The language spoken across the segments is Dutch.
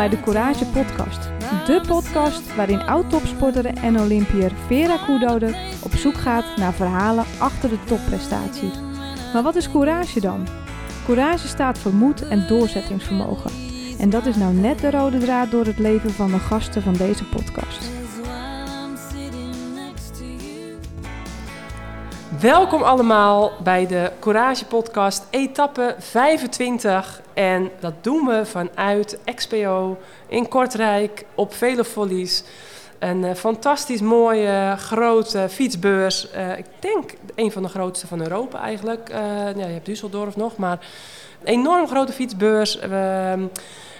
bij de Courage Podcast. De podcast waarin oud-topsporter en Olympiër Vera Koedode op zoek gaat naar verhalen achter de topprestatie. Maar wat is courage dan? Courage staat voor moed en doorzettingsvermogen. En dat is nou net de rode draad door het leven van de gasten van deze podcast. Welkom allemaal bij de Courage Podcast, etappe 25. En dat doen we vanuit XPO in Kortrijk op vele follies. Een uh, fantastisch mooie grote fietsbeurs. Uh, ik denk een van de grootste van Europa eigenlijk. Uh, ja, je hebt Düsseldorf nog, maar een enorm grote fietsbeurs. We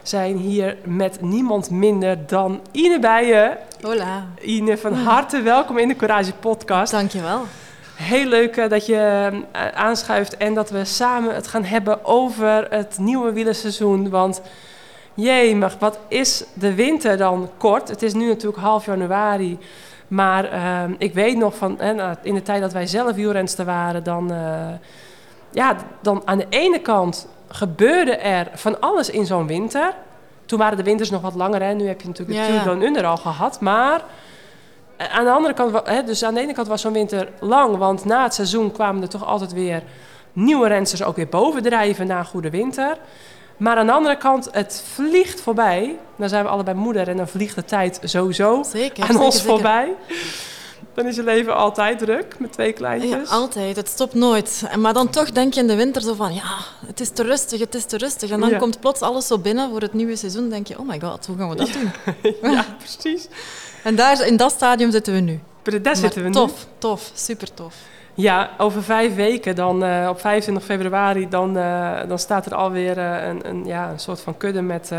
zijn hier met niemand minder dan Ine Bijen. Hola. Ine, van harte welkom in de Courage Podcast. Dankjewel. Heel leuk uh, dat je uh, aanschuift en dat we samen het gaan hebben over het nieuwe wielerseizoen. Want jemig, wat is de winter dan kort? Het is nu natuurlijk half januari. Maar uh, ik weet nog van in de tijd dat wij zelf wielrenster waren, dan, ja, dan aan de ene kant gebeurde er van alles in zo'n winter. Toen waren de winters nog wat langer, hè? nu heb je natuurlijk Ja, het ja. Tour Down Under al gehad. Maar eh, aan de andere kant, hè, dus aan de ene kant was zo'n winter lang, want na het seizoen kwamen er toch altijd weer nieuwe rensters ook weer bovendrijven na een goede winter. Maar aan de andere kant, het vliegt voorbij. Dan zijn we allebei moeder en dan vliegt de tijd sowieso Zeker. aan zeker, ons zeker. voorbij. Dan is je leven altijd druk met twee Ja, kleintjes. altijd. Het stopt nooit. En- Maar dan toch denk je in de winter zo van, ja, het is te rustig, het is te rustig. En dan Ja. komt plots alles zo binnen voor het nieuwe seizoen. denk je, oh my god, hoe gaan we dat doen? ja, precies. En daar, in dat stadium zitten we nu. Daar Maar zitten we nu. tof, tof, super tof. Ja, over vijf weken, dan, eh, op 25 februari, dan, eh, dan staat er alweer eh, een, een, ja, een soort van kudde met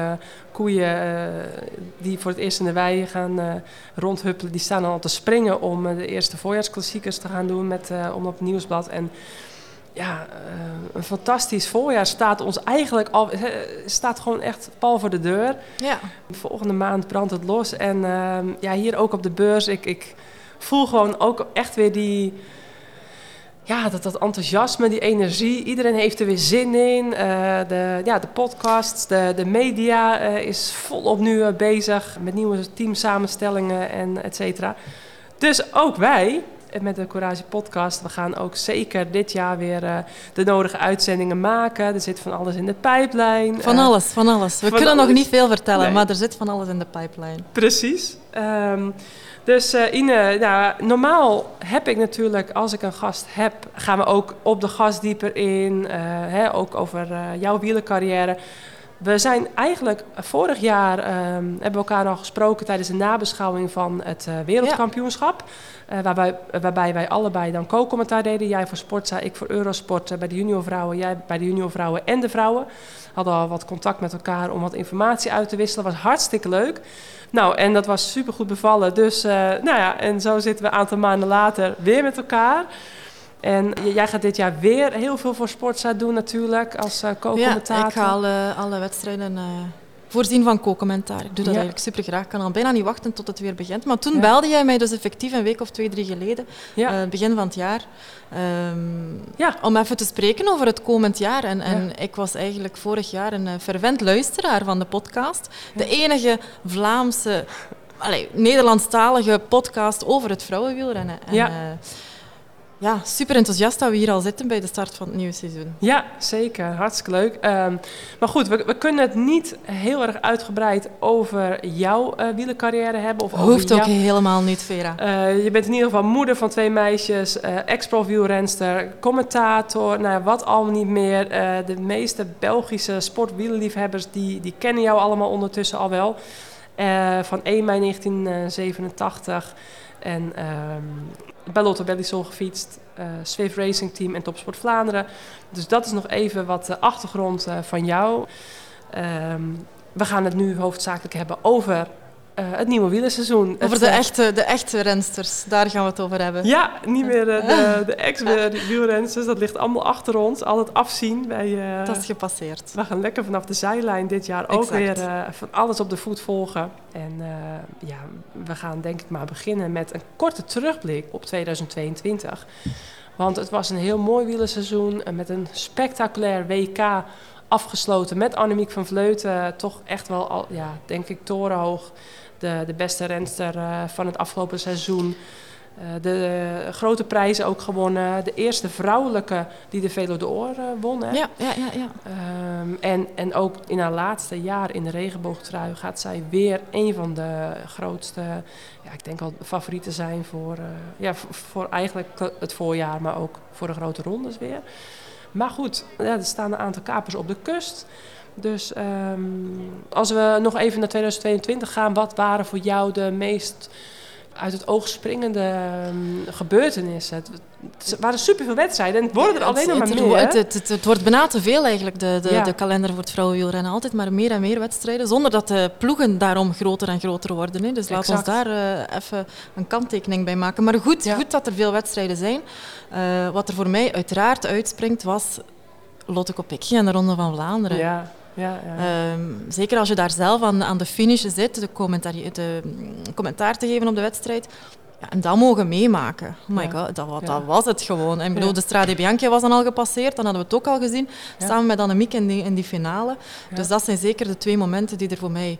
koeien die voor het eerst in de wei gaan rondhuppelen. Die staan dan al te springen om de eerste voorjaarsklassiekers te gaan doen met, om op het nieuwsblad. En ja, eh, een fantastisch voorjaar staat ons eigenlijk al, staat gewoon echt pal voor de deur. Ja, Volgende maand brandt het los. En ehm, ja, hier ook op de beurs, ik, ik voel gewoon ook echt weer die... Ja, dat, dat enthousiasme, die energie. Iedereen heeft er weer zin in. Eh, de, ja, de podcasts, de, de media eh, is volop nu bezig met nieuwe teamsamenstellingen en et cetera. Dus ook wij met de Courage podcast, we gaan ook zeker dit jaar weer eh, de nodige uitzendingen maken. Er zit van alles in de pijplijn. van Eh, alles, van alles. We van kunnen nog niet veel vertellen, Nee. maar er zit van alles in de pipeline. Precies. Ehm, dus eh, Ine, nou, normaal heb ik natuurlijk, als ik een gast heb, gaan we ook op de gast dieper in. hè, ook over jouw wielercarrière. We zijn eigenlijk vorig jaar ehm, hebben we elkaar al gesproken tijdens de nabeschouwing van het eh, wereldkampioenschap. Eh, waarbij, waarbij wij allebei dan co-commentaar deden. Jij voor Sportza, ik voor Eurosport eh, bij de juniorvrouwen. Jij bij de juniorvrouwen en de vrouwen. Hadden al wat contact met elkaar om wat informatie uit te wisselen. Was hartstikke leuk. Nou, en dat was super goed bevallen. Dus, eh, nou ja, en zo zitten we een aantal maanden later weer met elkaar. En jij gaat dit jaar weer heel veel voor Sportza doen natuurlijk, als eh, Ja, co-commentator. ik ga alle, alle wedstrijden eh, voorzien van co-commentaar. Ik doe dat Ja. eigenlijk super graag. Ik kan al bijna niet wachten tot het weer begint. Maar toen Ja. belde jij mij dus effectief een week of twee, drie geleden, Ja. eh, begin van het jaar, ehm, Ja. om even te spreken over het komend jaar. En, en ik was eigenlijk vorig jaar een fervent luisteraar van de podcast. De enige Vlaamse, allee, Nederlandstalige podcast over het vrouwenwielrennen. En, Ja. Ja, super enthousiast dat we hier al zitten bij de start van het nieuwe seizoen. Ja, zeker. Hartstikke leuk. Ehm, maar goed, we, we kunnen het niet heel erg uitgebreid over jouw eh wielercarrière hebben. Of over Hoeft ook jou- helemaal niet, Vera. Eh, je bent in ieder geval moeder van twee meisjes, eh ex-pro wielrenster, commentator, nou, wat allemaal niet meer. De meeste Belgische sportwielerliefhebbers die, die kennen jou allemaal ondertussen al wel. Van 1 mei 1987 en ehm bij Lotto Bellisol gefietst, eh Swift Racing Team en Topsport Vlaanderen. Dus dat is nog even wat de achtergrond eh, van jou. Ehm, we gaan het nu hoofdzakelijk hebben over eh, het nieuwe wielerseizoen. Over Het, de echte, de echte rensters, daar gaan we het over hebben. ja, niet meer eh, de, de ex-wielrenners. Dat ligt allemaal achter ons. Altijd afzien. Wij, eh, Dat is gepasseerd. we gaan lekker vanaf de zijlijn dit jaar ook Exact. weer van alles op de voet volgen. En ja, we gaan denk ik maar beginnen met een korte terugblik op 2022. Want het was een heel mooi wielerseizoen met een spectaculair WK afgesloten met Annemiek van Vleuten. Toch echt wel, al, ja, denk ik, torenhoog. De, de beste renster uh, van het afgelopen seizoen. Uh, de grote prijzen ook gewonnen. De eerste vrouwelijke die de Velo d'Or uh, won. Hè? Ja, ja, ja. ja. Um, en, en ook in haar laatste jaar in de regenboogtrui gaat zij weer een van de grootste, ja, ik denk al favorieten zijn voor, ja, voor, voor, eigenlijk het voorjaar, maar ook voor de grote rondes weer. Maar goed, ja, er staan een aantal kapers op de kust. Dus um, als we nog even naar 2022 gaan, wat waren voor jou de meest uit het oog springende um, gebeurtenissen. Het, het waren superveel wedstrijden en het worden er alleen nog maar meer. Het, het, wordt bijna te veel eigenlijk, de, de, ja. de kalender voor het vrouwenwielrennen. Altijd maar meer en meer wedstrijden, zonder dat de ploegen daarom groter en groter worden. Hè. Dus laat ons daar uh, even een kanttekening bij maken. Maar goed, ja. goed dat er veel wedstrijden zijn. Uh, wat er voor mij uiteraard uitspringt was Lotte Kopecky en de Ronde van Vlaanderen. Ja. Ja, ja. Um, zeker als je daar zelf aan, aan de finish zit, de commentaar, de commentaar te geven op de wedstrijd. Ja, en dat mogen meemaken. Oh my god, dat, dat, was het gewoon. En bedoel, de Strade Bianchi was dan al gepasseerd, dan hadden we het ook al gezien. Samen met Annemiek in die, in die finale. Dus dat zijn zeker de twee momenten die er voor mij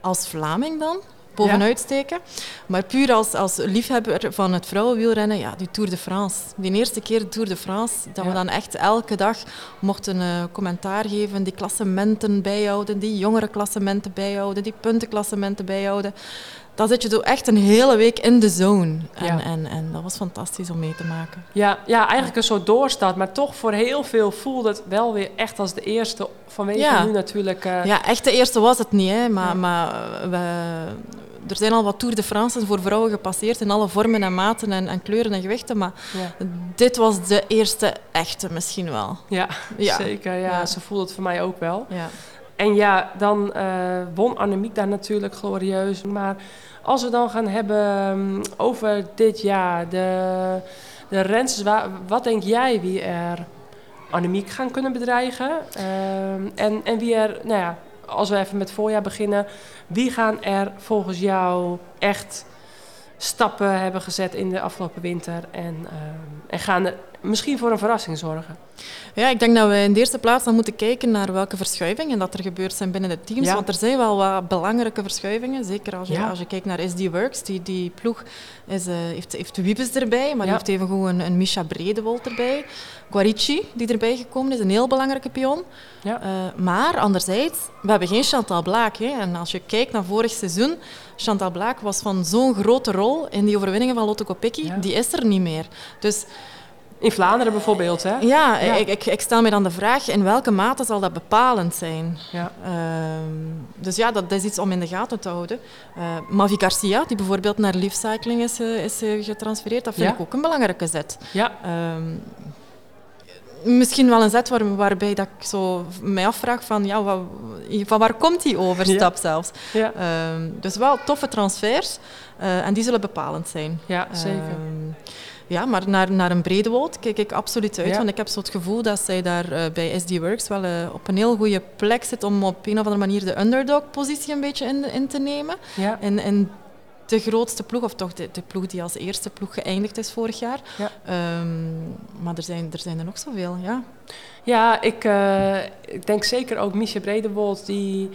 als Vlaming dan bovenuit steken. Maar puur als, als liefhebber van het vrouwenwielrennen, ja, die Tour de France. Die eerste keer de Tour de France, dat we dan echt elke dag mochten uh, commentaar geven, die klassementen bijhouden, die jongere klassementen bijhouden, die puntenklassementen bijhouden. Dan zit je zo echt een hele week in de zone. En, ja. en, en dat was fantastisch om mee te maken. Ja, ja eigenlijk een soort doorstart. Maar toch voor heel veel voelde het wel weer echt als de eerste. Vanwege ja. nu natuurlijk... Uh... Ja, echt de eerste was het niet. Hè. Maar, ja. maar we, er zijn al wat Tour de France voor vrouwen gepasseerd in alle vormen en maten en, en kleuren en gewichten. Maar dit was de eerste echte misschien wel. Ja, ja. zeker. Ja. Zo voelde het voor mij ook wel. Ja. En ja, dan uh, won Annemiek daar natuurlijk glorieus. Maar als we dan gaan hebben over dit jaar, de, de rensters, wat denk jij wie er Annemiek gaan kunnen bedreigen? Uh, en, en wie er, nou ja, als we even met voorjaar beginnen, wie gaan er volgens jou echt stappen hebben gezet in de afgelopen winter en, uh, en gaan er misschien voor een verrassing zorgen? Ja, ik denk dat we in de eerste plaats dan moeten kijken naar welke verschuivingen dat er gebeurd zijn binnen de teams. Ja. Want er zijn wel wat belangrijke verschuivingen. Zeker als je, ja. als je kijkt naar SD Works. Die, die ploeg is, uh, heeft, heeft Wiebes erbij, maar ja. die heeft even gewoon een, een Misha Bredewold erbij. Guarici, die erbij gekomen is, een heel belangrijke pion. Ja. Uh, maar anderzijds, we hebben geen Chantal Blaak. Hè. En als je kijkt naar vorig seizoen, Chantal Blaak was van zo'n grote rol in die overwinningen van Lotto Kopecky. Die is er niet meer. Dus in Vlaanderen bijvoorbeeld, hè? Ja, ja. Ik, ik, ik, stel me dan de vraag, in welke mate zal dat bepalend zijn? Ja. Uh, dus ja, dat, dat, is iets om in de gaten te houden. Uh, Mavi Garcia, die bijvoorbeeld naar Leaf Cycling is, uh, is getransfereerd, dat vind ja. ik ook een belangrijke zet. Ja. Um, misschien wel een zet waar, waarbij dat ik zo mij afvraag van, ja, wat, van waar komt die overstap zelfs? Ja. Um, dus wel toffe transfers en die zullen bepalend zijn. Ja, zeker. Ja, maar naar, naar een brede woord kijk ik absoluut uit. Ja. Want ik heb zo het gevoel dat zij daar uh, bij SD Works wel uh, op een heel goede plek zit om op een of andere manier de underdog-positie een beetje in, in te nemen. Ja. En, en de grootste ploeg, of toch de, de, ploeg die als eerste ploeg geëindigd is vorig jaar. Ja. Um, maar er zijn, er zijn er nog zoveel, ja. Ja, ik, uh, ik denk zeker ook Miesje Bredewold, die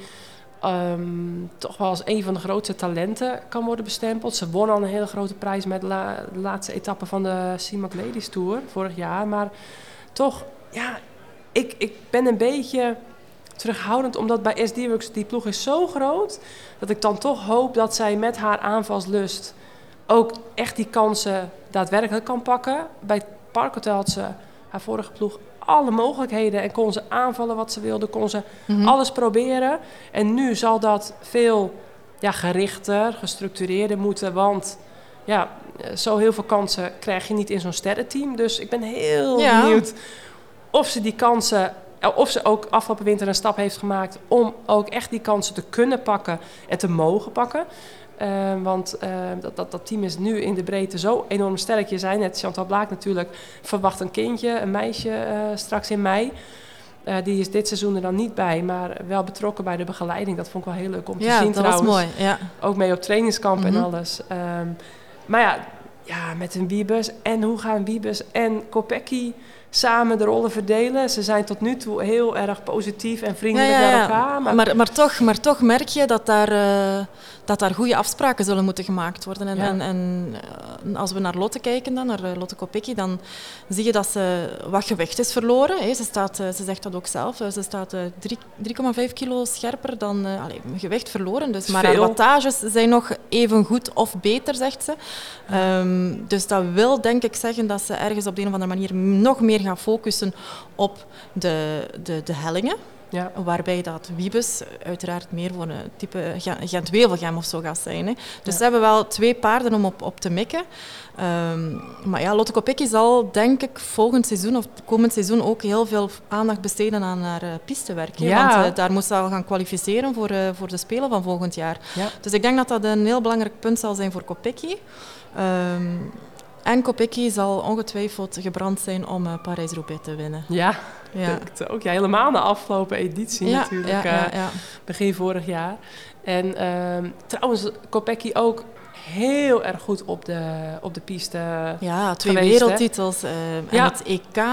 um, toch wel als een van de grootste talenten kan worden bestempeld. Ze won al een hele grote prijs met de laatste etappe van de CIMAC Ladies Tour vorig jaar. Maar toch, ja, ik, ik ben een beetje terughoudend, omdat bij SD Works die ploeg is zo groot, dat ik dan toch hoop dat zij met haar aanvalslust ook echt die kansen daadwerkelijk kan pakken. Bij Parkhotel had ze haar vorige ploeg alle mogelijkheden en kon ze aanvallen wat ze wilde, kon ze mm -hmm. alles proberen. En nu zal dat veel ja, gerichter, gestructureerder moeten, want ja, zo heel veel kansen krijg je niet in zo'n sterrenteam. Dus ik ben heel ja. benieuwd of ze die kansen of ze ook afgelopen winter een stap heeft gemaakt om ook echt die kansen te kunnen pakken en te mogen pakken. Uh, want uh, dat, dat, dat, team is nu in de breedte zo enorm sterk. Je zei net, Chantal Blaak natuurlijk verwacht een kindje, een meisje uh, straks in mei. die is dit seizoen er dan niet bij, maar wel betrokken bij de begeleiding. Dat vond ik wel heel leuk om ja, te zien dat trouwens. Was mooi, ja. Ook mee op trainingskamp mm -hmm. en alles. Um, maar ja, ja, met een Wiebes en hoe gaan Wiebes en Kopecky samen de rollen verdelen. Ze zijn tot nu toe heel erg positief en vriendelijk Ja, ja, naar ja. elkaar. Maar, Maar, maar, toch, maar toch merk je dat daar, eh, dat daar goede afspraken zullen moeten gemaakt worden. En, Ja. en, en eh, als we naar Lotte kijken, dan, naar eh, Lotte Kopecky, dan zie je dat ze wat gewicht is verloren. Ze, staat, eh, ze zegt dat ook zelf. Ze staat eh, drie- 3,5 kilo scherper dan allee, gewicht verloren. Dus, maar haar wattages zijn nog even goed of beter, zegt ze. Ehm, dus dat wil denk ik zeggen dat ze ergens op de een of andere manier nog meer gaan focussen op de, de, de hellingen. Ja. Waarbij dat Wiebes uiteraard meer voor een type Gen- Gent-Wevelgem of zo gaat zijn. Hè. Dus ze hebben wel twee paarden om op, op te mikken. Ehm, maar ja, Lotte Kopecky zal denk ik volgend seizoen of komend seizoen ook heel veel aandacht besteden aan haar uh, pistewerk. Ja. Want eh, daar moet ze al gaan kwalificeren voor, eh, voor de Spelen van volgend jaar. Ja. Dus ik denk dat dat een heel belangrijk punt zal zijn voor Kopecky. Ehm, en Kopecky zal ongetwijfeld gebrand zijn om eh, Parijs-Roubaix te winnen. Ja, Ja. denk ook. Ja, helemaal de afgelopen editie Ja, natuurlijk. ja, eh, ja. begin vorig jaar. En ehm, trouwens, Kopecky ook heel erg goed op de, op de piste. Ja, twee geweest, wereldtitels. eh, en Ja. het EK.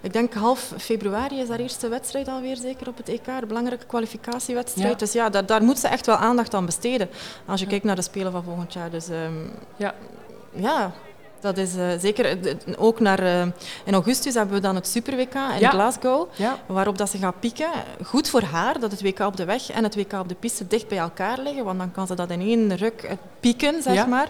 Ik denk half februari is haar eerste wedstrijd alweer zeker op het EK. De belangrijke kwalificatiewedstrijd. Ja. Dus ja, daar, daar moet ze echt wel aandacht aan besteden. Als je Ja. kijkt naar de Spelen van volgend jaar. Dus ehm, Ja. ja, dat is eh, zeker... eh, Ook naar, eh, in augustus hebben we dan het Super WK in Ja. Glasgow. Ja, Waarop dat ze gaat pieken. Goed voor haar dat het WK op de weg en het WK op de piste dicht bij elkaar liggen. Want dan kan ze dat in één ruk pieken, zeg Ja. maar.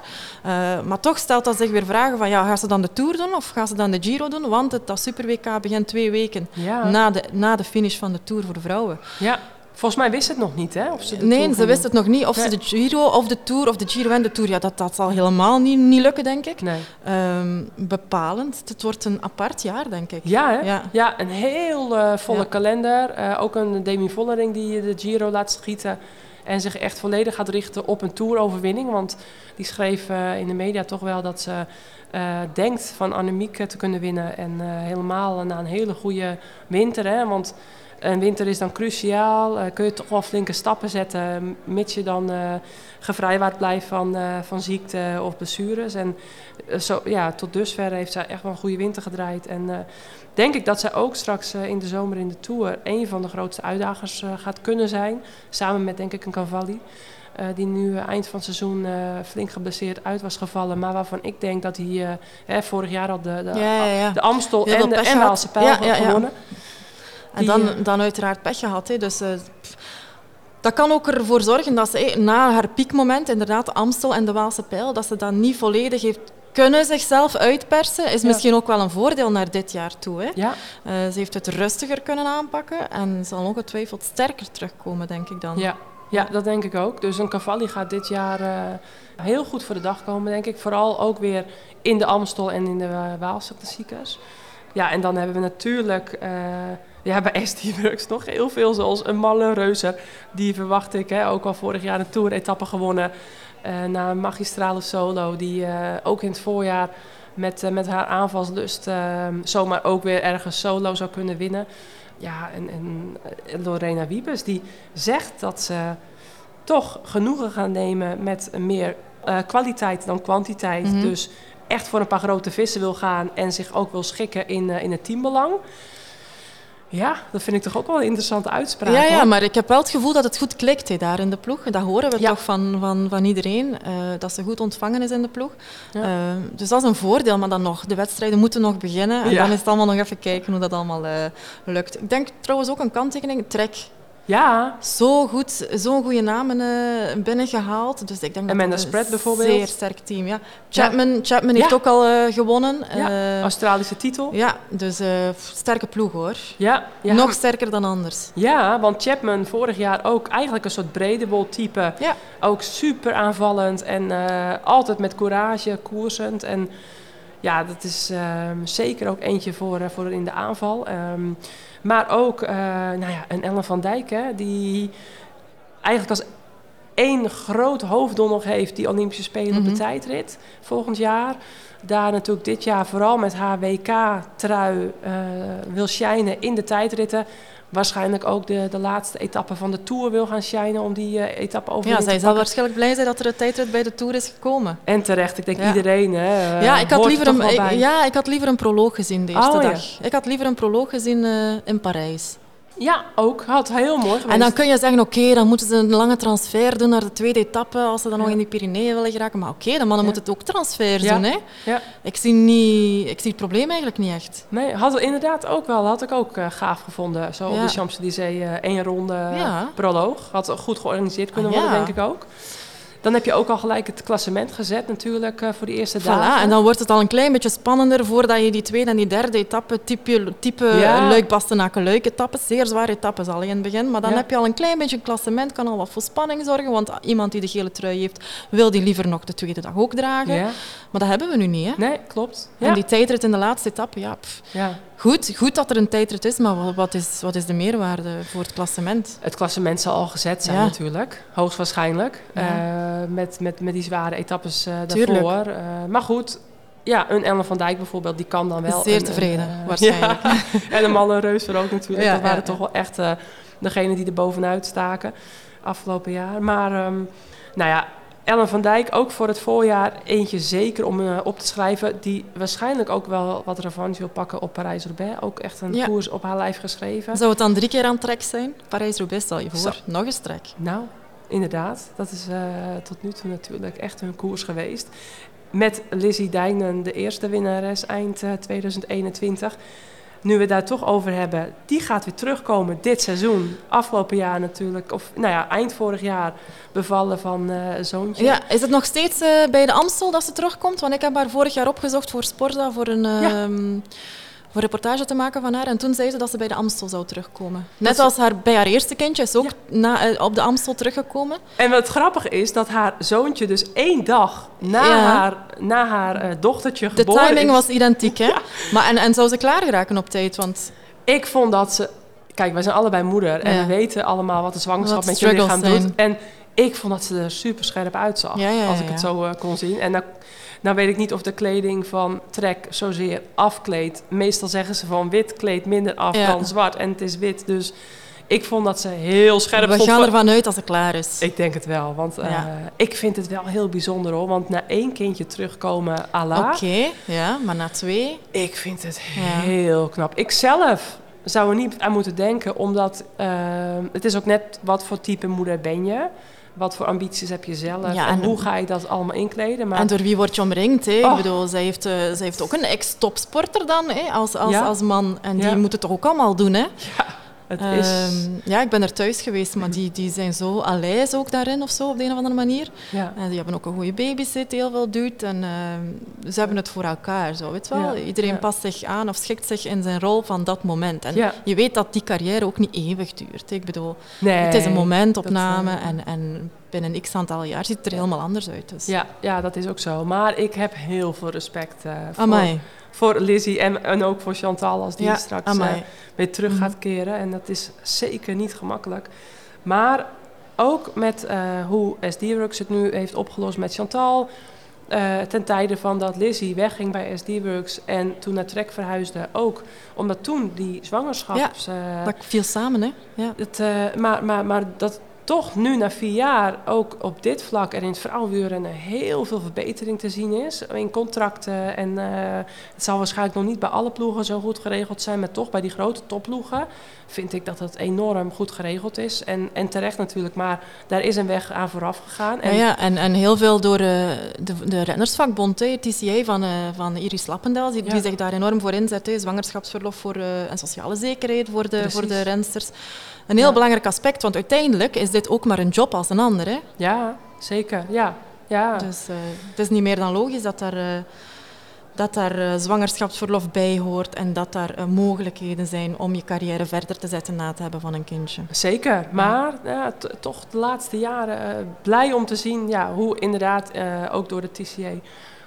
Maar toch stelt dat zich weer vragen van, ja, gaan ze dan de Tour doen of gaan ze dan de Giro doen? Want het dat Super WK begint twee weken na, de, na de finish van de Tour voor de vrouwen. ja. Volgens mij wist het nog niet, hè? Of ze de nee, ze wist het nog niet of Nee. ze de Giro of de Tour of de Giro en de Tour. Ja, dat, dat zal helemaal niet, niet lukken, denk ik. Nee. Ehm, bepalend. Het wordt een apart jaar, denk ik. Ja, hè? Ja. Ja, een heel eh, volle Ja. kalender. Eh, ook een Demi Vollering die de Giro laat schieten. En zich echt volledig gaat richten op een toeroverwinning. Want die schreef eh, in de media toch wel dat ze eh, denkt van Annemiek eh, te kunnen winnen. En eh, helemaal na een hele goede winter. Hè? Want een winter is dan cruciaal. Eh, kun je toch wel flinke stappen zetten. Mits je dan eh gevrijwaard blijft van, eh, van ziekte of blessures. En zo, ja, tot dusver heeft zij echt wel een goede winter gedraaid. En denk ik dat zij ook straks in de zomer in de Tour een van de grootste uitdagers gaat kunnen zijn. Samen met denk ik een Cavalli. die nu eind van het seizoen flink geblesseerd uit was gevallen. Maar waarvan ik denk dat hij hè, vorig jaar al de, de, Ja, ja, ja. de Amstel en de en. Waalse Pijl had gewonnen. En dan, eh, dan uiteraard pech gehad. Hè. Dus, eh, dat kan ook ervoor zorgen dat ze eh, na haar piekmoment, inderdaad de Amstel en de Waalse Pijl, dat ze dat niet volledig heeft kunnen zichzelf uitpersen. Is Ja. misschien ook wel een voordeel naar dit jaar toe. Hè. Ja, ze heeft het rustiger kunnen aanpakken en zal ongetwijfeld sterker terugkomen, denk ik dan. Ja, ja, dat denk ik ook. Dus een Cavalli gaat dit jaar heel goed voor de dag komen, denk ik. Vooral ook weer in de Amstel en in de Waalse klassiekers. Ja, en dan hebben we natuurlijk ja, bij ST Works nog heel veel, zoals een Malle Reuzer. Die verwacht ik, hè, ook al vorig jaar een Tour-etappe gewonnen. eh na een magistrale solo, die eh, ook in het voorjaar met, eh, met haar aanvalslust eh, zomaar ook weer ergens solo zou kunnen winnen. Ja, en, en Lorena Wiebes, die zegt dat ze toch genoegen gaan nemen met meer kwaliteit dan kwantiteit. Mhm. Dus echt voor een paar grote vissen wil gaan en zich ook wil schikken in, in het teambelang. Ja, dat vind ik toch ook wel een interessante uitspraak. Ja, ja, hoor. maar ik heb wel het gevoel dat het goed klikt hè, daar in de ploeg. Dat horen we Ja. toch van, van, van iedereen, eh, dat ze goed ontvangen is in de ploeg. Ja. Eh, dus dat is een voordeel, maar dan nog, de wedstrijden moeten nog beginnen. En Ja. dan is het allemaal nog even kijken hoe dat allemaal eh, lukt. Ik denk trouwens ook een kanttekening, Trek. Ja, Zo goed, zo'n goede namen eh, binnengehaald. Dus ik denk dat Amanda dat een Spread bijvoorbeeld. zeer sterk team. Ja. Chapman, Chapman heeft Ja. ook al eh, gewonnen. Ja, Eh, Australische titel. ja, dus sterke ploeg hoor. Ja. Nog sterker dan anders. Ja, want Chapman vorig jaar ook eigenlijk een soort bredebol type. Ja. Ook super aanvallend en altijd met courage, koersend. En ja, dat is ehm, zeker ook eentje voor, voor in de aanval. Ehm, maar ook eh, nou ja, een Ellen van Dijk, hè, die eigenlijk als één groot hoofddoel nog heeft die Olympische Spelen op Mhm. de tijdrit volgend jaar. Daar natuurlijk dit jaar vooral met haar WK-trui eh, wil shinen in de tijdritten. Waarschijnlijk ook de, de laatste etappe van de Tour wil gaan shinen om die uh, etappe over ja, te zij zal waarschijnlijk blij zijn dat er een tijdrit bij de Tour is gekomen. En terecht, ik denk Ja. iedereen. Hè, eh, ja, ik had, er liever een, ik, ja, ik had liever een proloog gezien de eerste Oh, ja. dag. Ik had liever een proloog gezien eh, in Parijs. Ja, ook. Had heel mooi geweest. En dan kun je zeggen, oké, dan moeten ze een lange transfer doen naar de tweede etappe als ze dan nog in die Pyreneeën willen geraken. Maar oké, de mannen Ja. moeten het ook transfers Ja. doen. Hè? Ja. Ik, zie niet, ik zie het probleem eigenlijk niet echt. Nee, had inderdaad ook wel. Had ik ook eh, gaaf gevonden. Zo op de Champs-Élysées eh, één ronde proloog. Had goed georganiseerd kunnen Ah, worden, denk ik ook. Dan heb je ook al gelijk het klassement gezet natuurlijk eh, voor die eerste Voilà, dagen. en dan wordt het al een klein beetje spannender voordat je die tweede en die derde etappe, type, type Ja. luik bastenaken luik etappes, zeer zware etappes al in het begin. Maar dan Ja. heb je al een klein beetje een klassement, kan al wat voor spanning zorgen, want iemand die de gele trui heeft, wil die liever nog de tweede dag ook dragen. Ja, Maar dat hebben we nu niet. Hè? nee, klopt. En die tijdrit in de laatste etappe, ja, pff. ja. Goed, goed dat er een tijdrit is, maar wat- is, wat is de meerwaarde voor het klassement? Het klassement zal al gezet zijn Ja. natuurlijk, hoogstwaarschijnlijk. Ja. Eh, met, met, met die zware etappes eh daarvoor. Eh, maar goed, ja, een Ellen van Dijk bijvoorbeeld, die kan dan wel... Zeer een- tevreden, een, waarschijnlijk. ja. en een Malle Reuser ook natuurlijk. Dat waren toch wel echt degenen die er bovenuit staken afgelopen jaar. Maar ehm, nou ja, Ellen van Dijk ook voor het voorjaar eentje zeker om eh, op te schrijven. Die waarschijnlijk ook wel wat revanche wil pakken op Parijs-Roubaix. Ook echt een Ja. koers op haar lijf geschreven. Zou het dan drie keer aan trek zijn? Parijs-Roubaix stel je voor. Zo. Nog eens trek. Nou, inderdaad. Dat is eh, tot nu toe natuurlijk echt hun koers geweest. Met Lizzie Dijnen, de eerste winnares eind eh, 2021. Nu we het daar toch over hebben, die gaat weer terugkomen dit seizoen. Afgelopen jaar natuurlijk, of nou ja, eind vorig jaar bevallen van eh zoontje. Ja, is het nog steeds eh, bij de Amstel dat ze terugkomt? Want ik heb haar vorig jaar opgezocht voor Sporza voor een, ehm, een reportage te maken van haar. En toen zei ze dat ze bij de Amstel zou terugkomen. Net als haar, bij haar eerste kindje is ook Ja. na, eh, op de Amstel teruggekomen. En wat grappig is, dat haar zoontje dus één dag na Ja. haar, na haar eh, dochtertje De geboren timing is. was identiek, hè? Maar, en, en zou ze klaar geraken op tijd? Want Ik vond dat ze... Kijk, wij zijn allebei moeder en we weten allemaal wat de zwangerschap Wat met je lichaam struggles doet. En ik vond dat ze er super scherp uitzag, als ik het zo eh, kon zien. En nou, nou weet ik niet of de kleding van Trek zozeer afkleedt. Meestal zeggen ze van wit kleedt minder af Ja. dan zwart en het is wit. Dus ik vond dat ze heel scherp we gaan ervan uit dat ze klaar is. Ik denk het wel, want eh, ik vind het wel heel bijzonder hoor. Want na één kindje terugkomen à la, Oké, ja, maar na twee... ik vind het Ja. heel knap. Ik zelf zou er niet aan moeten denken, omdat eh, het is ook net wat voor type moeder ben je. Wat voor ambities heb je zelf? Ja, en, en- hoe ga je dat allemaal inkleden? Maar En door wie word je omringd? Hè? Oh. Ik bedoel, zij heeft, eh, zij heeft ook een ex-topsporter dan, hè? Als, als, Ja. als man. En die Ja. moet het toch ook allemaal doen, hè? Het is... Ehm, ja, ik ben er thuis geweest, maar die, die zijn zo aleis ook daarin of zo, op de een of andere manier. ja. En die hebben ook een goede babysit, die heel veel doet. En ehm, ze hebben het voor elkaar, zo, weet je wel. Ja, Iedereen ja. past zich aan of schikt zich in zijn rol van dat moment. En je weet dat die carrière ook niet eeuwig duurt. Ik bedoel, Nee, het is een momentopname eh, en, en binnen x aantal jaar ziet het er helemaal anders uit. Dus. Ja, ja, dat is ook zo. Maar ik heb heel veel respect eh, voor, Amai. Voor Lizzie en, en ook voor Chantal als die Ja, straks eh, weer terug Mhm. gaat keren. En dat is zeker niet gemakkelijk. Maar ook met eh, hoe SD-Works het nu heeft opgelost met Chantal. eh, ten tijde van dat Lizzie wegging bij SD-Works en toen naar Trek verhuisde ook. Omdat toen die zwangerschaps... eh, Dat viel samen, hè? Ja. het, maar, maar, maar dat toch nu na vier jaar ook op dit vlak en in het vrouwenwielrennen heel veel verbetering te zien is. In contracten en eh, het zal waarschijnlijk nog niet bij alle ploegen zo goed geregeld zijn, maar toch bij die grote topploegen vind ik dat het enorm goed geregeld is. En, en terecht natuurlijk, maar daar is een weg aan vooraf gegaan. En, En, ja, en, en heel veel door eh, de, de rennersvakbond, hè, TCA van, eh, van Iris Lappendel, die, Ja. die zich daar enorm voor inzet. Hè, zwangerschapsverlof voor, en sociale zekerheid voor de, voor de rensters. Een heel Ja. belangrijk aspect, want uiteindelijk is dit ook maar een job als een ander. Hè. ja zeker. Ja, ja. Dus eh, het is niet meer dan logisch dat daar, eh, dat daar eh, zwangerschapsverlof bij hoort en dat daar mogelijkheden zijn om je carrière verder te zetten na het hebben van een kindje. Zeker, maar ja, toch de laatste jaren blij om te zien ja, hoe inderdaad ook door de TCA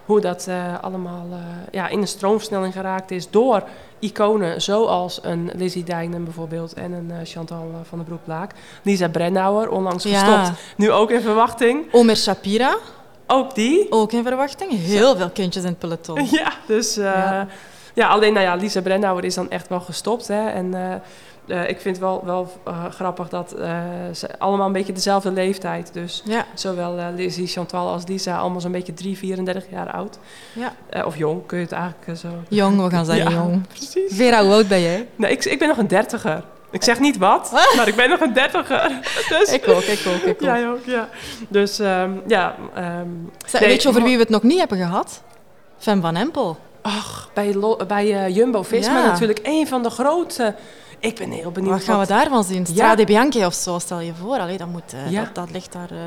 hoe dat eh, allemaal eh, ja, in een stroomversnelling geraakt is door iconen zoals een Lizzie Dijnen bijvoorbeeld en een eh, Chantal van der Broek-Blaak. Lisa Brennauer, onlangs Ja. gestopt, nu ook in verwachting. Omer Shapira, Ook die. ook in verwachting. Heel veel kindjes in het peloton. Ja, dus ja. Ja. alleen nou ja, Lisa Brennauer is dan echt wel gestopt. Hè, en eh, ik vind het wel, wel eh, grappig dat eh, ze allemaal een beetje dezelfde leeftijd. Dus Ja, zowel Lizzie, Chantal als Lisa, allemaal zo'n beetje 3, 34 jaar oud. ja. Of jong, kun je het eigenlijk zo... Jong, we gaan zeggen Ja. jong. Precies. Vera, hoe oud ben jij? Nee, ik, ik ben nog een dertiger. Ik zeg niet wat, maar ik ben nog een dertiger. Dus, Ik ook, ik ook, ik ook. Jij ook, ja. Dus ehm, ja, ehm, Zeg, Nee, weet je over wie we het nog niet hebben gehad? Fem van Empel. ach, bij, bij Jumbo-Visma Ja. natuurlijk een van de grote... Ik ben heel benieuwd. Wat gaan we daarvan zien? Strade Bianchi of zo, stel je voor. Allee, dat, moet, eh, Ja. dat, dat ligt daar eh,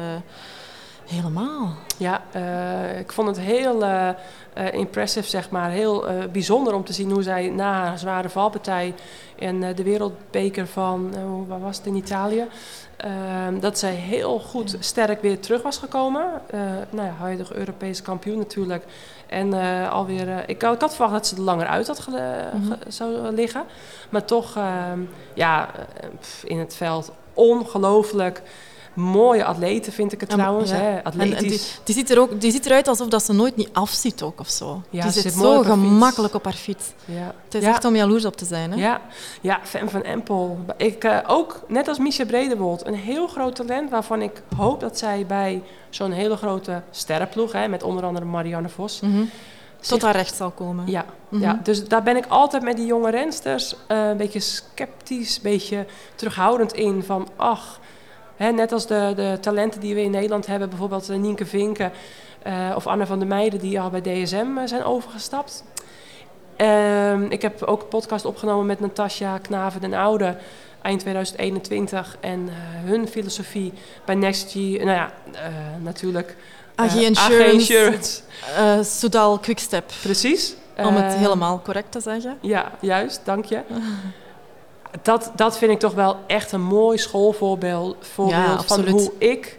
helemaal. Ja, eh, ik vond het heel impressive, zeg maar. Heel bijzonder om te zien hoe zij na haar zware valpartij in eh, de wereldbeker van, waar was het in Italië, ehm, dat zij heel goed sterk weer terug was gekomen. Nou ja, huidige Europese kampioen natuurlijk. En eh, alweer, eh, ik, had- ik had verwacht dat ze er langer uit had Mhm. ge- zou liggen. Maar toch, ehm, ja, eh, pff, in het veld ongelooflijk mooie atleten vind ik het trouwens. ja. Hè? Atletisch. en die, die, ziet er ook, die ziet eruit alsof dat ze nooit niet afziet ook of zo. Ja, die ze zit zo op gemakkelijk op haar fiets. ja. Het is echt om jaloers op te zijn. Hè? Ja, ja, Fem van Empel. Ik eh, ook, net als Misha Bredewold, een heel groot talent waarvan ik hoop dat zij bij zo'n hele grote sterrenploeg, hè, met onder andere Marianne Vos. Mhm. zich- Tot haar recht zal komen. Ja, Mhm. ja, dus daar ben ik altijd met die jonge rensters eh, een beetje sceptisch, een beetje terughoudend in. Van ach, net als de, de talenten die we in Nederland hebben, bijvoorbeeld eh, Nienke Vinken eh, of Anne van der Meijden, die al bij DSM eh, zijn overgestapt. Ehm, ik heb ook een podcast opgenomen met Natasja Knaven den Oude eind 2021. En hun filosofie bij NextG, nou ja, natuurlijk. AG AG Insurance, Insurance. eh, Soudal Quickstep, Precies. om het helemaal correct te zeggen. Ja, juist, dank je. Dat, dat vind ik toch wel echt een mooi schoolvoorbeeld voorbeeld Ja, van hoe ik,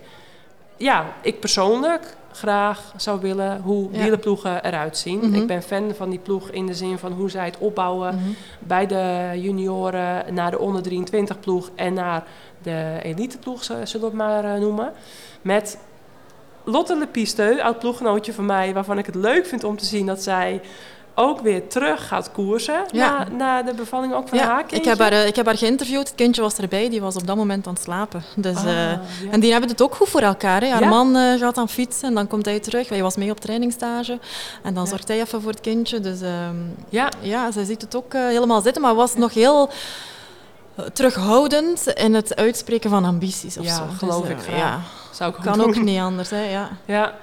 ja, ik persoonlijk graag zou willen hoe Ja. wielerploegen eruit zien. Mhm. Ik ben fan van die ploeg in de zin van hoe zij het opbouwen Mhm. bij de junioren naar de onder 23 ploeg en naar de elite ploeg, zullen we het maar eh, noemen. Met Lotte Lepisteu, oud ploeggenootje van mij, waarvan ik het leuk vind om te zien dat zij ook weer terug gaat koersen Ja. na, na de bevalling ook van haar Ja, kindje. ik heb, haar, eh, ik heb haar geïnterviewd. Het kindje was erbij. Die was op dat moment aan het slapen. Dus, Ah, eh, ja. En die hebben het ook goed voor elkaar. Hè. Haar man eh, gaat aan fietsen en dan komt hij terug. Hij was mee op trainingstage. En dan zorgt hij even voor het kindje. Dus ehm, ja, ja, zij ziet het ook eh, helemaal zitten. Maar was nog heel eh, terughoudend in het uitspreken van ambities of Ja, zo. geloof Dus, ik eh, graag. Ja, zou ik kan doen. ook niet anders. Hè. Ja. Ja.